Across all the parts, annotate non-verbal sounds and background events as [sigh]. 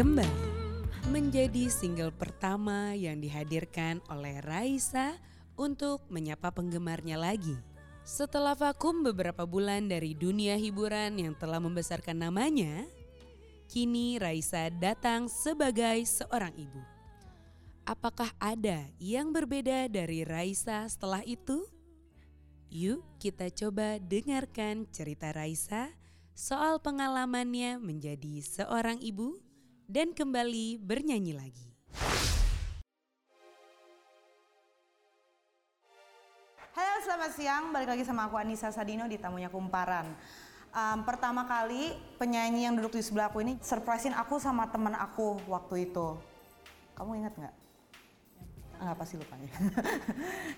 kembali menjadi single pertama yang dihadirkan oleh Raisa untuk menyapa penggemarnya lagi. Setelah vakum beberapa bulan dari dunia hiburan yang telah membesarkan namanya, kini Raisa datang sebagai seorang ibu. Apakah ada yang berbeda dari Raisa setelah itu? Yuk kita coba dengarkan cerita Raisa soal pengalamannya menjadi seorang ibu dan kembali bernyanyi lagi. Halo selamat siang, balik lagi sama aku Anissa Sadino di Tamunya Kumparan. Um, pertama kali penyanyi yang duduk di sebelah aku ini surprisein aku sama temen aku waktu itu. Kamu ingat nggak? Enggak pasti lupa ya.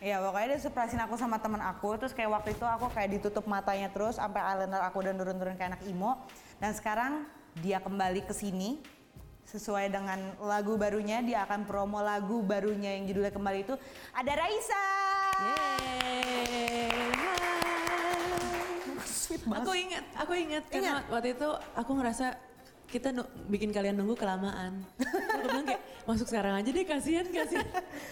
[laughs] ya pokoknya dia surprisein aku sama temen aku terus kayak waktu itu aku kayak ditutup matanya terus sampai eyeliner aku dan turun-turun kayak anak imo dan sekarang dia kembali ke sini sesuai dengan lagu barunya dia akan promo lagu barunya yang judulnya kembali itu ada Raisa. Sweet banget. Aku ingat, aku ingat karena waktu itu aku ngerasa kita nu- bikin kalian nunggu kelamaan. [laughs] aku bilang kayak masuk sekarang aja deh kasihan kasihan.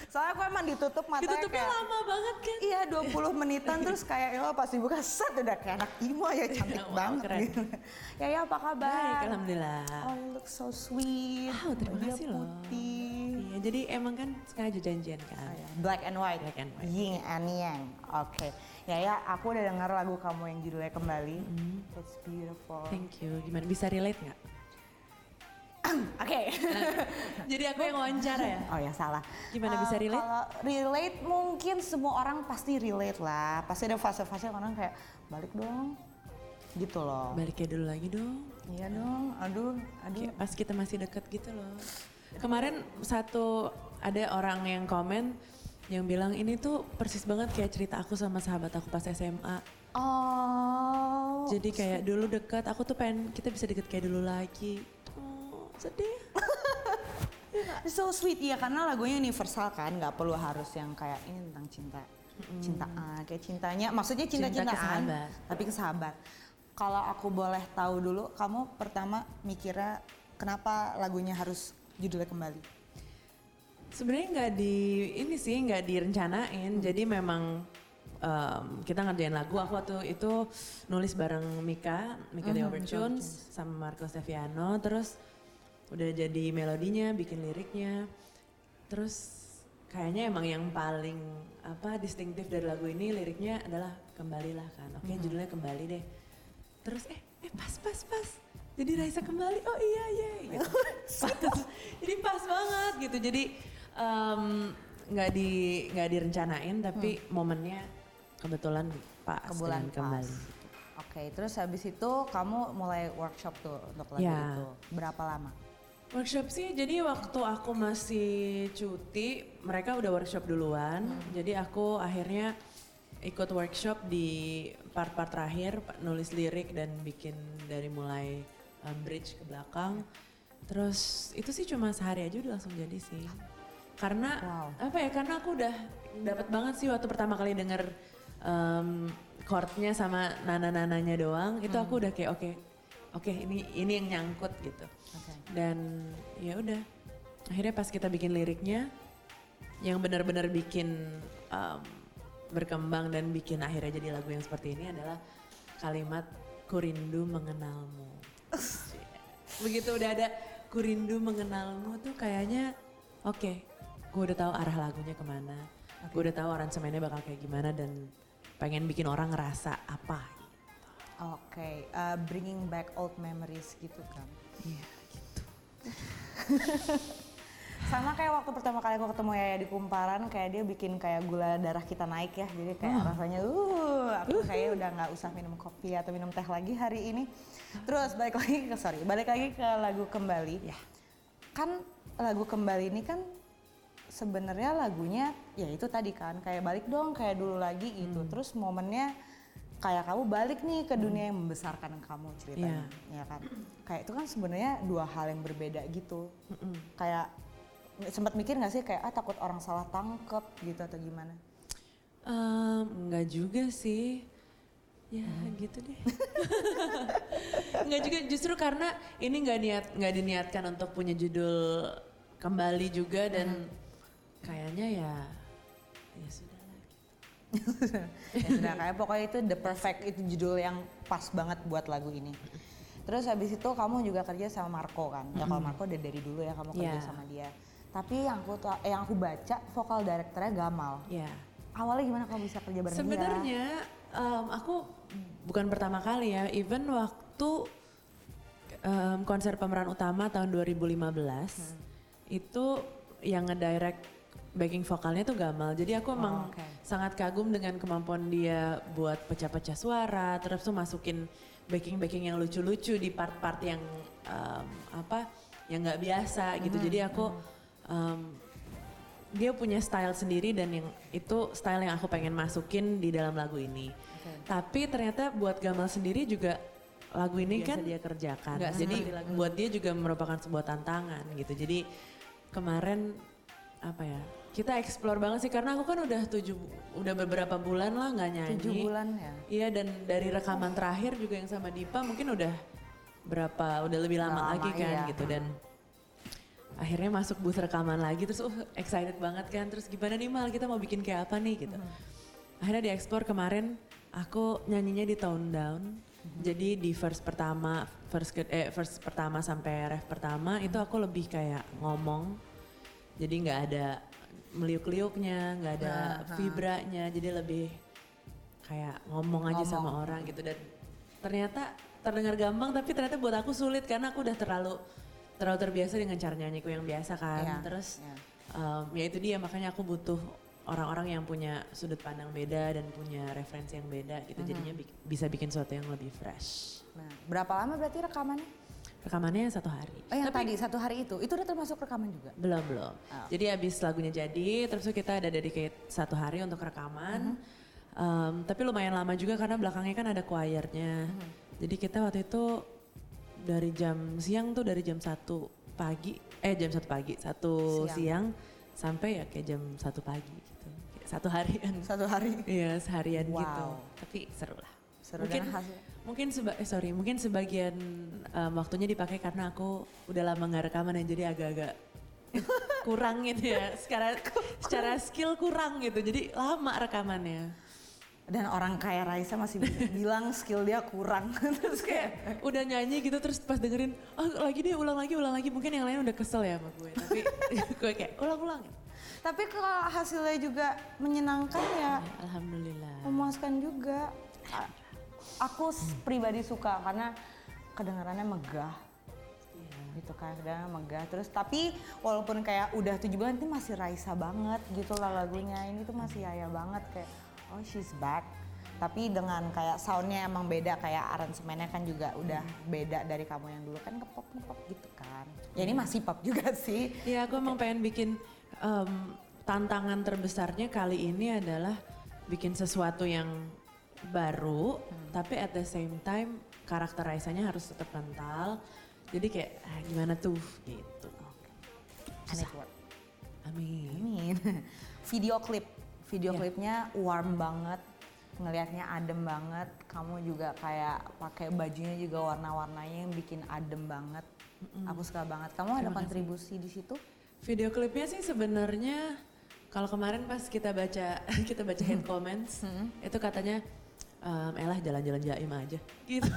Soalnya aku emang ditutup matanya Ditutupnya kayak lama banget kan. Iya 20 menitan terus kayak ya pas dibuka set udah kayak anak imo ya cantik [laughs] Wow, banget keren. gitu. Ya ya apa kabar? Baik, alhamdulillah. Oh you look so sweet. Wow, terima kasih loh. putih. Iya, jadi emang kan sengaja janjian kan. Oh, ya. Black and white. Black and white. Yin and yang. Oke. Ya ya aku udah denger lagu kamu yang judulnya kembali. Mm-hmm. It's beautiful. Thank you. Gimana bisa relate nggak? [coughs] Oke. [laughs] Jadi aku yang wawancara ya. Oh ya salah. Gimana bisa Eh, relate? Kalau relate mungkin semua orang pasti relate lah. Pasti ada fase-fase orang kayak balik dong. Gitu loh. Balik kayak dulu lagi dong. Iya dong. Aduh, aduh. Kayak pas kita masih deket gitu loh. Kemarin satu ada orang yang komen yang bilang ini tuh persis banget kayak cerita aku sama sahabat aku pas SMA. Oh. Jadi kayak dulu deket, aku tuh pengen kita bisa deket kayak dulu lagi. Sedih. [laughs] So sweet iya karena lagunya universal kan, nggak perlu harus yang kayak ini tentang cinta, cintaan, kayak cintanya, maksudnya cinta Cinta ke cintaan, tapi ke sahabat. Kalau aku boleh tahu dulu, kamu pertama mikirnya kenapa lagunya harus judulnya kembali? Sebenarnya nggak di ini sih nggak direncanain. Jadi memang em, kita ngerjain lagu. Aku waktu itu nulis bareng Mika, Mika Dewa Bertunes sama Marco Steviano. Terus udah jadi melodinya, bikin liriknya. Terus kayaknya emang yang paling apa distintif dari lagu ini liriknya adalah kembalilah kan. Oke judulnya kembali deh. Terus eh eh pas pas pas. Jadi Raisa kembali. Oh iya iya gitu. [laughs] pas. Jadi pas banget gitu. Jadi nggak di nggak direncanain tapi momennya kebetulan pas Kebulan dengan kembali. Oke, terus habis itu kamu mulai workshop tuh untuk lagu Ya. itu. Berapa lama? Workshop sih, jadi waktu aku masih cuti, mereka udah workshop duluan. Jadi aku akhirnya ikut workshop di part-part terakhir, nulis lirik dan bikin dari mulai um, bridge ke belakang. Terus itu sih cuma sehari aja udah langsung jadi sih. Karena Wow. apa ya? Karena aku udah dapat banget sih waktu pertama kali denger um, chordnya sama nana-nananya doang. Itu aku udah kayak oke, oke ini ini yang nyangkut gitu. Oke. Dan ya udah, akhirnya pas kita bikin liriknya, yang benar-benar bikin um, berkembang dan bikin akhirnya jadi lagu yang seperti ini adalah kalimat kurindu mengenalmu. [laughs] Begitu udah ada kurindu mengenalmu tuh kayaknya oke, gue udah tahu arah lagunya ke mana, gue udah tahu aransemennya bakal kayak gimana dan pengen bikin orang ngerasa apa. Oke, uh, bringing back old memories gitu kan. Iya gitu. [laughs] Sama kayak waktu pertama kali aku ketemu Yaya di Kumparan, kayak dia bikin kayak gula darah kita naik ya. Jadi kayak rasanya, uh, aku kayak udah nggak usah minum kopi atau minum teh lagi hari ini. Terus balik lagi ke sorry, balik lagi ke lagu kembali. Ya, kan lagu kembali ini kan sebenarnya lagunya ya itu tadi kan kayak balik dong kayak dulu lagi gitu. Terus momennya kayak kamu balik nih ke dunia yang membesarkan kamu ceritanya, ya kan? Kayak itu kan sebenarnya dua hal yang berbeda gitu. Kayak sempat mikir nggak sih kayak ah takut orang salah tangkep gitu atau gimana? Em, enggak juga sih. Ya gitu deh. [laughs] Enggak juga justru karena ini nggak niat nggak diniatkan untuk punya judul kembali juga dan kayaknya ya ya sudah. Ya sudah kayak pokoknya itu the perfect itu judul yang pas banget buat lagu ini. Terus habis itu kamu juga kerja sama Marco kan? Ya kalau Marco udah dari dulu ya kamu kerja Iya. sama dia. Tapi yang aku eh, yang aku baca vokal direkturnya Gamal. Ya. Awalnya gimana kamu bisa kerja bareng dia? Sebenarnya em, aku bukan pertama kali ya, even waktu em, konser pemeran utama tahun 2015 itu yang ngedirect backing vokalnya tuh Gamal. Jadi aku emang oke. sangat kagum dengan kemampuan dia buat pecah-pecah suara, terus tuh masukin backing-backing yang lucu-lucu di part-part yang em, apa yang nggak biasa gitu. Jadi aku em, dia punya style sendiri dan yang itu style yang aku pengen masukin di dalam lagu ini. Tapi ternyata buat Gamal sendiri juga lagu ini kan dia kerjakan. Nggak Jadi lagu- buat dia juga merupakan sebuah tantangan gitu. Jadi kemarin apa ya? Kita explore banget sih karena aku kan udah tujuh udah beberapa bulan lah nggak nyanyi. Tujuh bulan ya. Iya dan dari rekaman terakhir juga yang sama Dipa mungkin udah berapa udah lebih lama, Lama, lagi kan iya. gitu dan akhirnya masuk bus rekaman lagi terus uh excited banget kan terus gimana nih mal kita mau bikin kayak apa nih gitu. Akhirnya dieksplor kemarin aku nyanyinya di tone down. Jadi di verse pertama, verse ke, eh verse pertama sampai ref pertama itu aku lebih kayak ngomong. Jadi nggak ada meliuk-liuknya, nggak ada vibranya. Jadi lebih kayak ngomong aja sama orang gitu dan ternyata terdengar gampang tapi ternyata buat aku sulit karena aku udah terlalu terlalu terbiasa dengan cara nyanyiku yang biasa kan. Iya, Terus iya. em, ya itu dia makanya aku butuh orang-orang yang punya sudut pandang beda dan punya referensi yang beda gitu jadinya bi- bisa bikin sesuatu yang lebih fresh. Nah, berapa lama berarti rekamannya? Rekamannya satu hari. Oh yang tadi satu hari itu, itu udah termasuk rekaman juga? Belum belum. Oh. Jadi abis lagunya jadi, terus kita ada dedicate satu hari untuk rekaman. Em, tapi lumayan lama juga karena belakangnya kan ada choirnya. Jadi kita waktu itu dari jam siang tuh dari jam satu pagi, eh jam satu pagi, satu Siang. siang, sampai ya kayak jam satu pagi gitu. Kayak Satu harian. Satu hari. Iya seharian Wow. gitu. Tapi seru lah. Seru mungkin dan hasil. Mungkin seba eh, sorry mungkin sebagian um, waktunya dipakai karena aku udah lama nggak rekaman ya jadi agak-agak [laughs] kurang gitu ya. Secara secara skill kurang gitu. Jadi lama rekamannya. Dan orang kaya Raisa masih [laughs] bilang skill dia kurang. [laughs] Terus kayak udah nyanyi gitu terus pas dengerin oh lagi deh ulang lagi ulang lagi. Mungkin yang lain udah kesel ya sama gue. Tapi gue kayak ulang-ulang Tapi kalau hasilnya juga menyenangkan ya, alhamdulillah. Memuaskan juga. Aku pribadi suka karena kedengarannya megah. gitu kan kedengarannya megah. Terus tapi walaupun kayak udah tujuh bulan ini masih Raisa banget gitu lah lagunya. Ini tuh masih Yaya banget kayak oh she's back. Tapi dengan kayak soundnya emang beda kayak aransemennya kan juga udah beda dari kamu yang dulu. Kan ngepop ngepop gitu kan. Ya ini masih pop juga sih. Iya, aku emang pengen bikin em, tantangan terbesarnya kali ini adalah bikin sesuatu yang baru, tapi at the same time karakter Raisanya harus tetap kental. Jadi kayak ah, gimana tuh gitu. Worked. Amin. Amin. [laughs] Video klip, video klipnya warm banget, ngelihatnya adem banget. Kamu juga kayak pakai bajunya juga warna-warnanya yang bikin adem banget. Aku suka banget. Kamu ada kontribusi di situ? Video klipnya sih sebenarnya kalau kemarin pas kita baca [laughs] kita baca hate [laughs] comments itu katanya em, elah jalan-jalan jaim aja gitu.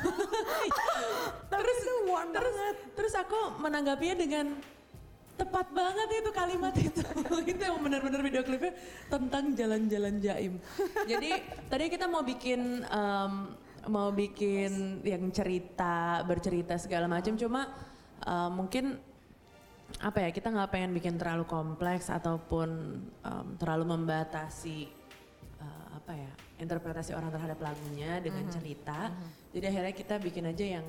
[laughs] terus terus terus aku menanggapinya dengan tepat banget itu kalimat itu. [laughs] itu yang benar-benar video klipnya tentang jalan-jalan jaim. Jadi tadi kita mau bikin em, mau bikin yang cerita bercerita segala macam cuma em, mungkin apa ya kita nggak pengen bikin terlalu kompleks ataupun em, terlalu membatasi apa ya interpretasi orang terhadap lagunya dengan cerita. Jadi akhirnya kita bikin aja yang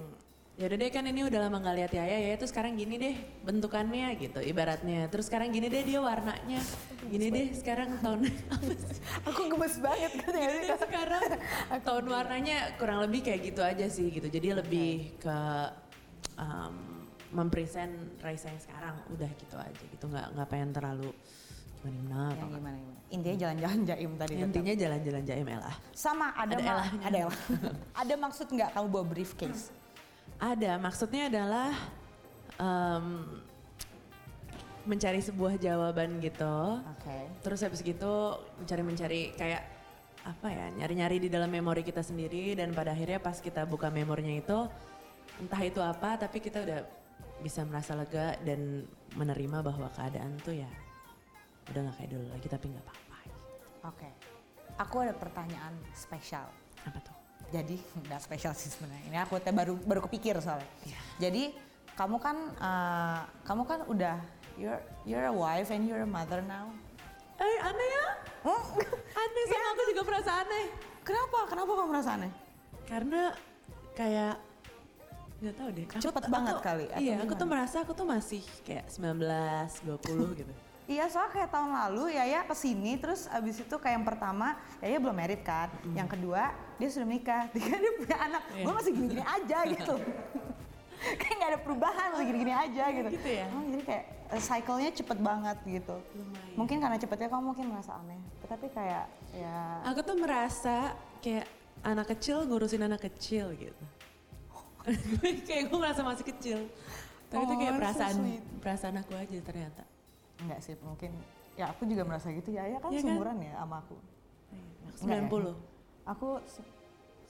ya udah deh kan ini udah lama nggak lihat Yaya ya itu sekarang gini deh bentukannya gitu ibaratnya. Terus sekarang gini deh dia warnanya. Gini deh sekarang tahun? [laughs] Aku gemes banget kan ya. Deh sekarang tahun warnanya kurang lebih kayak gitu aja sih gitu. Jadi lebih ke um, mempresent Raisa yang sekarang. Udah gitu aja gitu nggak nggak pengen terlalu gimana gimana gimana gimana. intinya jalan-jalan jaim tadi. Intinya jalan-jalan jaim Ella. Sama ada Ada elahnya. ada elah. [laughs] ada maksud nggak kamu bawa briefcase? Ada, maksudnya adalah em, mencari sebuah jawaban gitu. Oke. Terus habis gitu mencari-mencari kayak apa ya, nyari-nyari di dalam memori kita sendiri dan pada akhirnya pas kita buka memorinya itu entah itu apa tapi kita udah bisa merasa lega dan menerima bahwa keadaan tuh ya udah nggak kayak dulu lagi tapi nggak apa-apa. Oke. Aku ada pertanyaan spesial. Apa tuh? Jadi [laughs] nggak spesial sih sebenarnya. Ini aku teh baru baru kepikir soalnya. Iya. Jadi kamu kan eh, kamu kan udah you're you're a wife and you're a mother now. Eh aneh ya? Hmm? [laughs] Aneh sama aku juga merasa aneh. Kenapa? Kenapa kamu merasa aneh? Karena kayak nggak tahu deh. Aku- Cepet aku- banget kali, atau Iya, aku tuh merasa aku tuh masih kayak 19, 20 [laughs] gitu. Iya soalnya kayak tahun lalu Yaya ke sini terus abis itu kayak yang pertama Yaya belum merit kan, yang kedua dia sudah menikah, tiga [laughs] dia punya anak, Iya. gue masih gini-gini aja gitu. [laughs] kayak nggak ada perubahan masih gini-gini aja gitu. Gitu ya? Oh, jadi kayak eh, cycle-nya cepet banget gitu. Lumayan. Mungkin karena cepetnya kamu mungkin merasa aneh, tapi kayak ya Aku tuh merasa kayak anak kecil ngurusin anak kecil gitu. [laughs] kayak gue merasa masih kecil. Tapi itu Oh, kayak so perasaan sweet. perasaan aku aja ternyata. Enggak sih mungkin ya aku juga merasa gitu kan Iya kan? seumuran ya sama aku. Aku Enggak ya? 90. Aku se-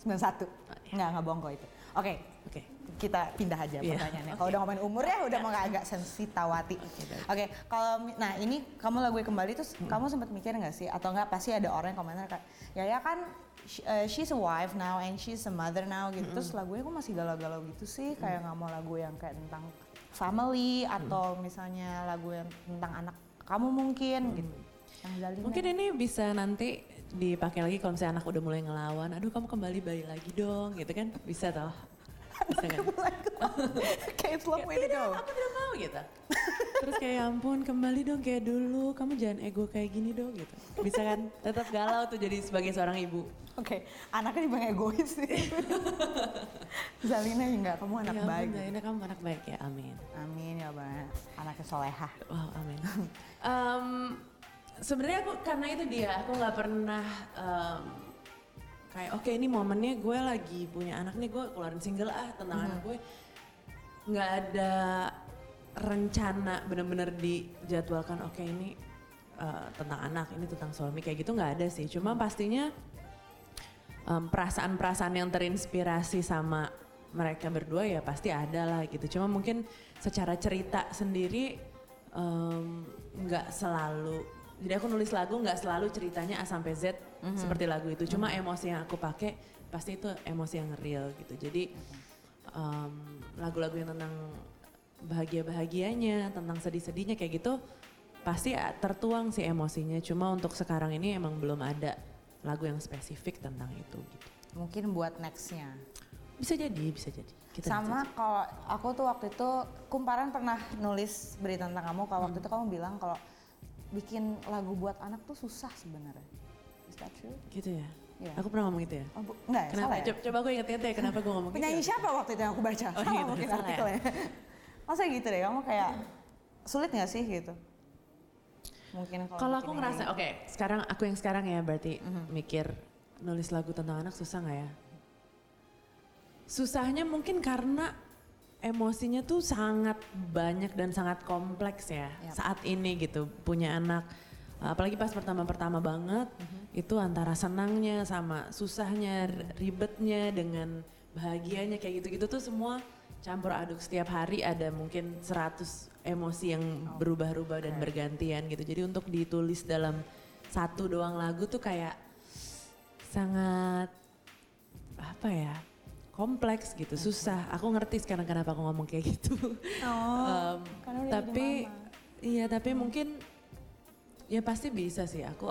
91. Enggak, enggak bohong kok itu. Oke, Oke. kita pindah aja Iya, pertanyaannya. Kalau udah ngomongin umur ya udah mau agak sensitawati. Oke, baik. kalau mi- nah ini kamu lagu kembali terus kamu sempat mikir nggak sih atau enggak pasti ada orang yang komentar kayak ya ya kan eh, she's a wife now and she's a mother now gitu. Terus lagunya kok masih galau-galau gitu sih kayak nggak mau lagu yang kayak tentang family atau misalnya lagu yang tentang anak kamu mungkin gitu. Yang. Mungkin ini bisa nanti dipakai lagi kalau misalnya anak udah mulai ngelawan. Aduh kamu kembali bayi lagi dong gitu kan. Bisa toh. Kayak it's long way to go. Aku tidak mau gitu. Terus kayak ya ampun kembali dong kayak dulu. Kamu jangan ego kayak gini dong gitu. Bisa kan? Tetap galau tuh jadi sebagai seorang ibu. Oke, anaknya juga egois sih. [laughs] Zalina ya enggak, kamu anak ya baik. ampun Zaina kamu anak baik ya amin. Amin ya Bang. Anaknya solehah. Wow amin. Em, Sebenarnya aku karena itu dia aku nggak pernah em, kayak oke ini momennya gue lagi punya anak nih gue keluarin single ah tentang anak gue. Nggak ada rencana bener-bener dijadwalkan oke ini eh, tentang anak ini tentang suami kayak gitu nggak ada sih. Cuma pastinya em, perasaan-perasaan yang terinspirasi sama mereka berdua ya pasti ada lah gitu. Cuma mungkin secara cerita sendiri em, nggak selalu jadi aku nulis lagu nggak selalu ceritanya A sampai Z seperti lagu itu. Cuma emosi yang aku pakai pasti itu emosi yang real gitu. Jadi em, lagu-lagu yang tentang bahagia-bahagianya tentang sedih-sedihnya kayak gitu pasti tertuang sih emosinya. Cuma untuk sekarang ini emang belum ada lagu yang spesifik tentang itu gitu. Mungkin buat nextnya. bisa jadi bisa jadi. Kita Sama kalau aku tuh waktu itu kumparan pernah nulis berita tentang kamu. Kalau Hmm. waktu itu kamu bilang kalau bikin lagu buat anak tuh susah sebenarnya. Is that true? gitu ya Iya. aku pernah ngomong gitu ya Oh, bu- enggak ya, kenapa salah ya? coba, coba aku inget-inget ya kenapa gue ngomong gitu Penyanyi ya? siapa waktu itu yang aku baca? Oh, Sama gitu, mungkin salah ya? artikelnya. Masa gitu deh, kamu kayak sulit gak sih gitu? Mungkin kalau Kalau aku ngerasa, oke sekarang aku yang sekarang ya berarti Mhm. mikir nulis lagu tentang anak susah nggak ya? Susahnya mungkin karena emosinya tuh sangat banyak dan sangat kompleks ya Yap. saat ini gitu punya anak. Apalagi pas pertama-pertama banget Mhm. itu antara senangnya sama susahnya, ribetnya dengan bahagianya kayak gitu-gitu tuh semua campur aduk setiap hari ada mungkin 100 emosi yang berubah-ubah dan bergantian gitu. Jadi untuk ditulis dalam satu doang lagu tuh kayak sangat apa ya? Kompleks gitu, susah. Aku ngerti sekarang kenapa aku ngomong kayak gitu. Oh, jadi tapi iya, tapi mungkin ya pasti bisa sih. Aku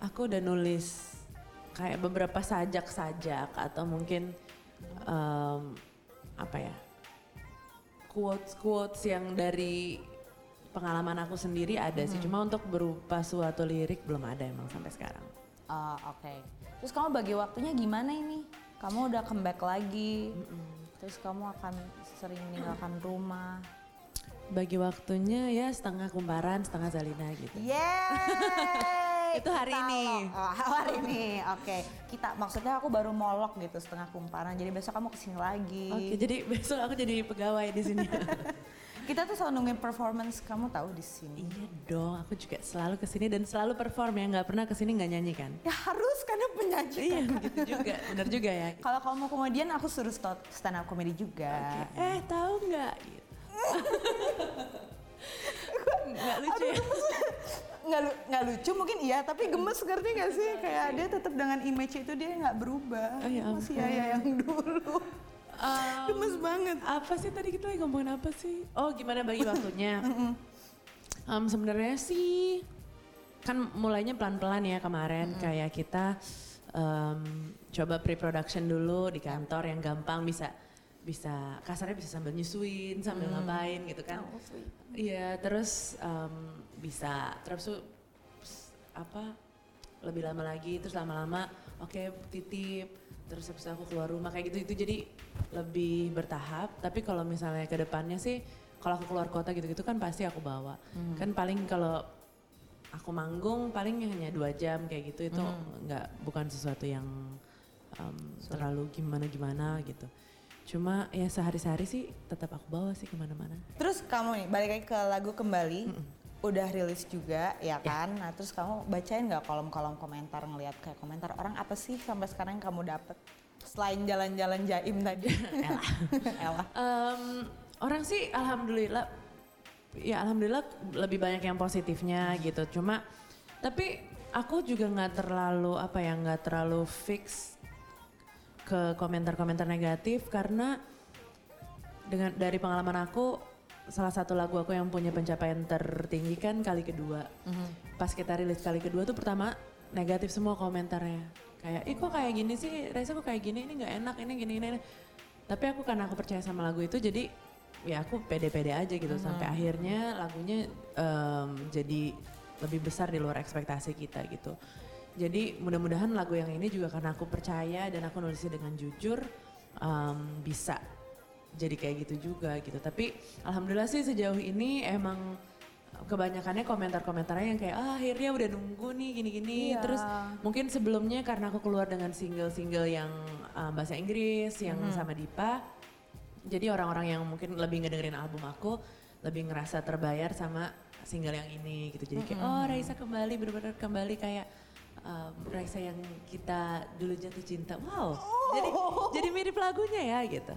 aku udah nulis kayak beberapa sajak-sajak atau mungkin em, apa ya? quotes-quotes yang dari pengalaman aku sendiri ada sih. Cuma untuk berupa suatu lirik belum ada emang sampai sekarang. Ah, oke. Terus kamu bagi waktunya gimana ini? Kamu udah comeback lagi. Terus kamu akan sering meninggalkan rumah. Bagi waktunya ya setengah kumparan, setengah Zalina gitu. Yeay! [laughs] Itu hari kita ini. Oh, [laughs] hari ini. Oke. Kita maksudnya aku baru molok gitu setengah kumparan. Jadi besok kamu ke sini lagi. Oke, jadi [laughs] besok aku jadi pegawai di sini. Kita tuh selalu nungguin performance kamu tahu di sini. iya dong, aku juga selalu ke sini dan selalu perform ya, nggak pernah ke sini nggak nyanyi kan? Ya harus karena penyanyi. Iya, gitu juga, bener juga ya. [laughs] Kalau kamu mau komedian aku suruh st- stand up comedy juga. Eh, tahu nggak? [laughs] Nggak lucu ya? nggak lu- nggak lucu mungkin iya tapi gemes ngerti gak sih kayak dia tetap dengan image itu dia nggak berubah Oh, ya masih Yaya yang dulu Um, gemes banget apa sih tadi kita lagi ngomongin apa sih? Oh gimana bagi waktunya? [laughs] Em, Sebenarnya sih kan mulainya pelan-pelan ya kemarin kayak kita em, coba pre-production dulu di kantor yang gampang bisa bisa kasarnya bisa sambil nyusuin sambil ngapain gitu kan? Iya terus em, bisa terus apa lebih lama lagi terus lama-lama oke titip terus habis aku keluar rumah kayak gitu itu jadi lebih bertahap. Tapi kalau misalnya ke depannya sih kalau aku keluar kota gitu-gitu kan pasti aku bawa. Kan paling kalau aku manggung paling hanya dua jam kayak gitu. Itu nggak bukan sesuatu yang em, terlalu gimana gimana gitu. Cuma ya sehari-sehari sih tetap aku bawa sih ke mana-mana. Terus kamu nih balik lagi ke lagu kembali udah rilis juga ya kan? Nah terus kamu bacain nggak kolom-kolom komentar ngelihat kayak komentar orang apa sih sampai sekarang yang kamu dapet? Selain jalan-jalan jaim tadi. Ella. [laughs] Ella. Em, orang sih alhamdulillah ya alhamdulillah lebih banyak yang positifnya gitu. Cuma tapi aku juga nggak terlalu apa ya nggak terlalu fix ke komentar-komentar negatif karena dengan dari pengalaman aku salah satu lagu aku yang punya pencapaian tertinggi kan kali kedua. Pas kita rilis kali kedua tuh pertama negatif semua komentarnya. Kayak ih kok kayak gini sih? Raisa kok kayak gini? Ini nggak enak ini gini ini, ini." tapi aku karena aku percaya sama lagu itu jadi ya aku pede-pede aja gitu sampai akhirnya lagunya em, jadi lebih besar di luar ekspektasi kita gitu. Jadi mudah-mudahan lagu yang ini juga karena aku percaya dan aku nulisnya dengan jujur em, bisa jadi kayak gitu juga gitu. Tapi alhamdulillah sih sejauh ini emang kebanyakannya komentar-komentarnya yang kayak ah akhirnya udah nunggu nih gini-gini. Iya. Terus mungkin sebelumnya karena aku keluar dengan single-single yang um, bahasa Inggris yang sama Dipa. Jadi orang-orang yang mungkin lebih ngedengerin album aku lebih ngerasa terbayar sama single yang ini gitu. Jadi kayak oh Raisa kembali benar-benar kembali kayak um, Raisa yang kita dulu jatuh cinta. Wow. Jadi jadi mirip lagunya ya gitu.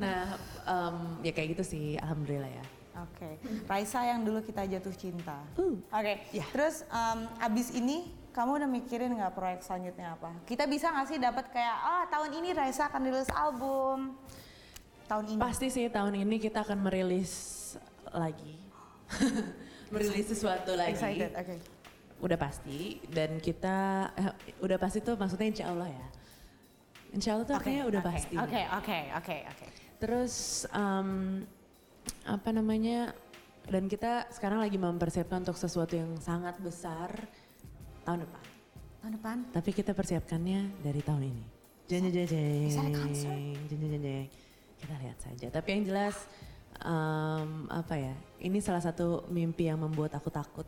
Nah, em, ya kayak gitu sih, alhamdulillah ya. Oke, Raisa yang dulu kita jatuh cinta. Uh. Oke, Ya. terus em, abis ini kamu udah mikirin nggak proyek selanjutnya apa? Kita bisa nggak sih dapat kayak, ah tahun ini Raisa akan rilis album. Tahun ini. Pasti sih tahun ini kita akan merilis lagi, [laughs] merilis sesuatu lagi. Excited, oke. Udah pasti dan kita eh, udah pasti tuh maksudnya insya Allah ya. Insya Allah tuh Oke, artinya udah oke, pasti. Oke, oke, oke, oke. Terus em, apa namanya? Dan kita sekarang lagi mempersiapkan untuk sesuatu yang sangat besar tahun depan. Tahun depan. Tapi kita persiapkannya dari tahun ini. Jeng jeng jeng jeng. Jeng jeng. Kita lihat saja. Tapi yang jelas em, apa ya? Ini salah satu mimpi yang membuat aku takut.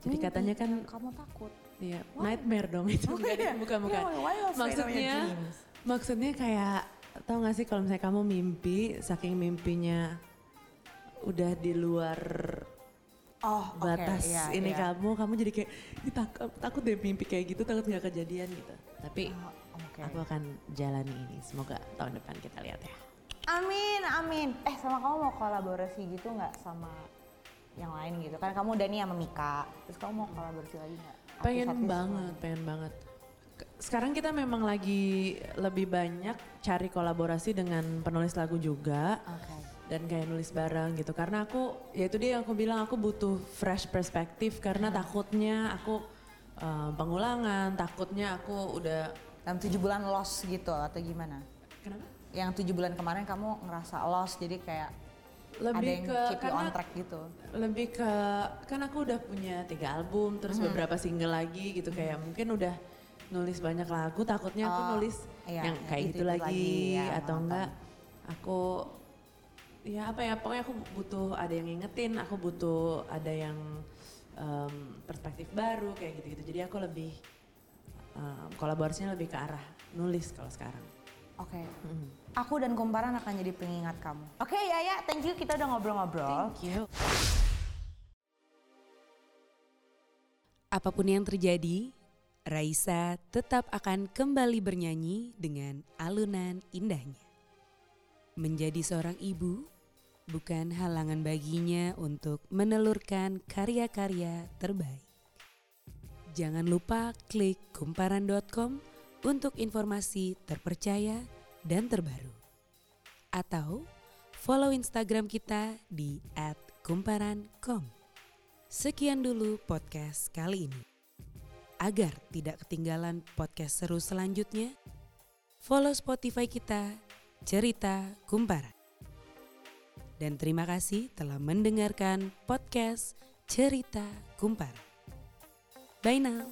Jadi Mimpi katanya kan kamu takut. Iya, nightmare dong itu. Oh, [laughs] iya. bukan bukan. Yeah, why maksudnya maksudnya kayak tau gak sih kalau misalnya kamu mimpi saking mimpinya udah di luar Oh, batas iya, ini iya. kamu, kamu jadi kayak "Ih, takut takut deh mimpi kayak gitu, takut nggak kejadian gitu. Tapi Oh, Oke. aku akan jalani ini. Semoga tahun depan kita lihat ya. Amin, amin. Eh sama kamu mau kolaborasi gitu nggak sama yang lain gitu? Kan kamu udah nih sama Mika, terus kamu mau kolaborasi lagi nggak? Pengen banget, pengen banget. Sekarang kita memang lagi lebih banyak cari kolaborasi dengan penulis lagu juga. Oke. dan kayak nulis bareng gitu karena aku ya itu dia yang aku bilang aku butuh fresh perspektif karena takutnya aku eh, pengulangan takutnya aku udah Dalam tujuh bulan lost gitu atau gimana? kenapa Yang tujuh bulan kemarin kamu ngerasa lost jadi kayak ada lebih yang ke keep you karena on track gitu. lebih ke kan aku udah punya tiga album terus Mm-hmm. beberapa single lagi gitu kayak mungkin udah nulis banyak lagu takutnya aku Oh, nulis iya, yang yang kayak gitu itu-itu lagi, lagi, ya, atau enggak aku ya apa ya pokoknya aku butuh ada yang ngingetin aku butuh ada yang um, perspektif baru kayak gitu-gitu. Jadi aku lebih um, kolaborasinya lebih ke arah nulis kalau sekarang. Oke. Mm. Aku dan kumparan akan jadi pengingat kamu. Oke ya ya, thank you kita udah ngobrol-ngobrol. Thank you. Apa pun yang terjadi, Raisa tetap akan kembali bernyanyi dengan alunan indahnya. Menjadi seorang ibu bukan halangan baginya untuk menelurkan karya-karya terbaik. Jangan lupa klik kumparan.com untuk informasi terpercaya dan terbaru. Atau follow Instagram kita di @kumparan.com. Sekian dulu podcast kali ini. Agar tidak ketinggalan podcast seru selanjutnya, follow Spotify kita, Cerita Kumparan. Dan terima kasih telah mendengarkan podcast Cerita Kumparan. Bye now.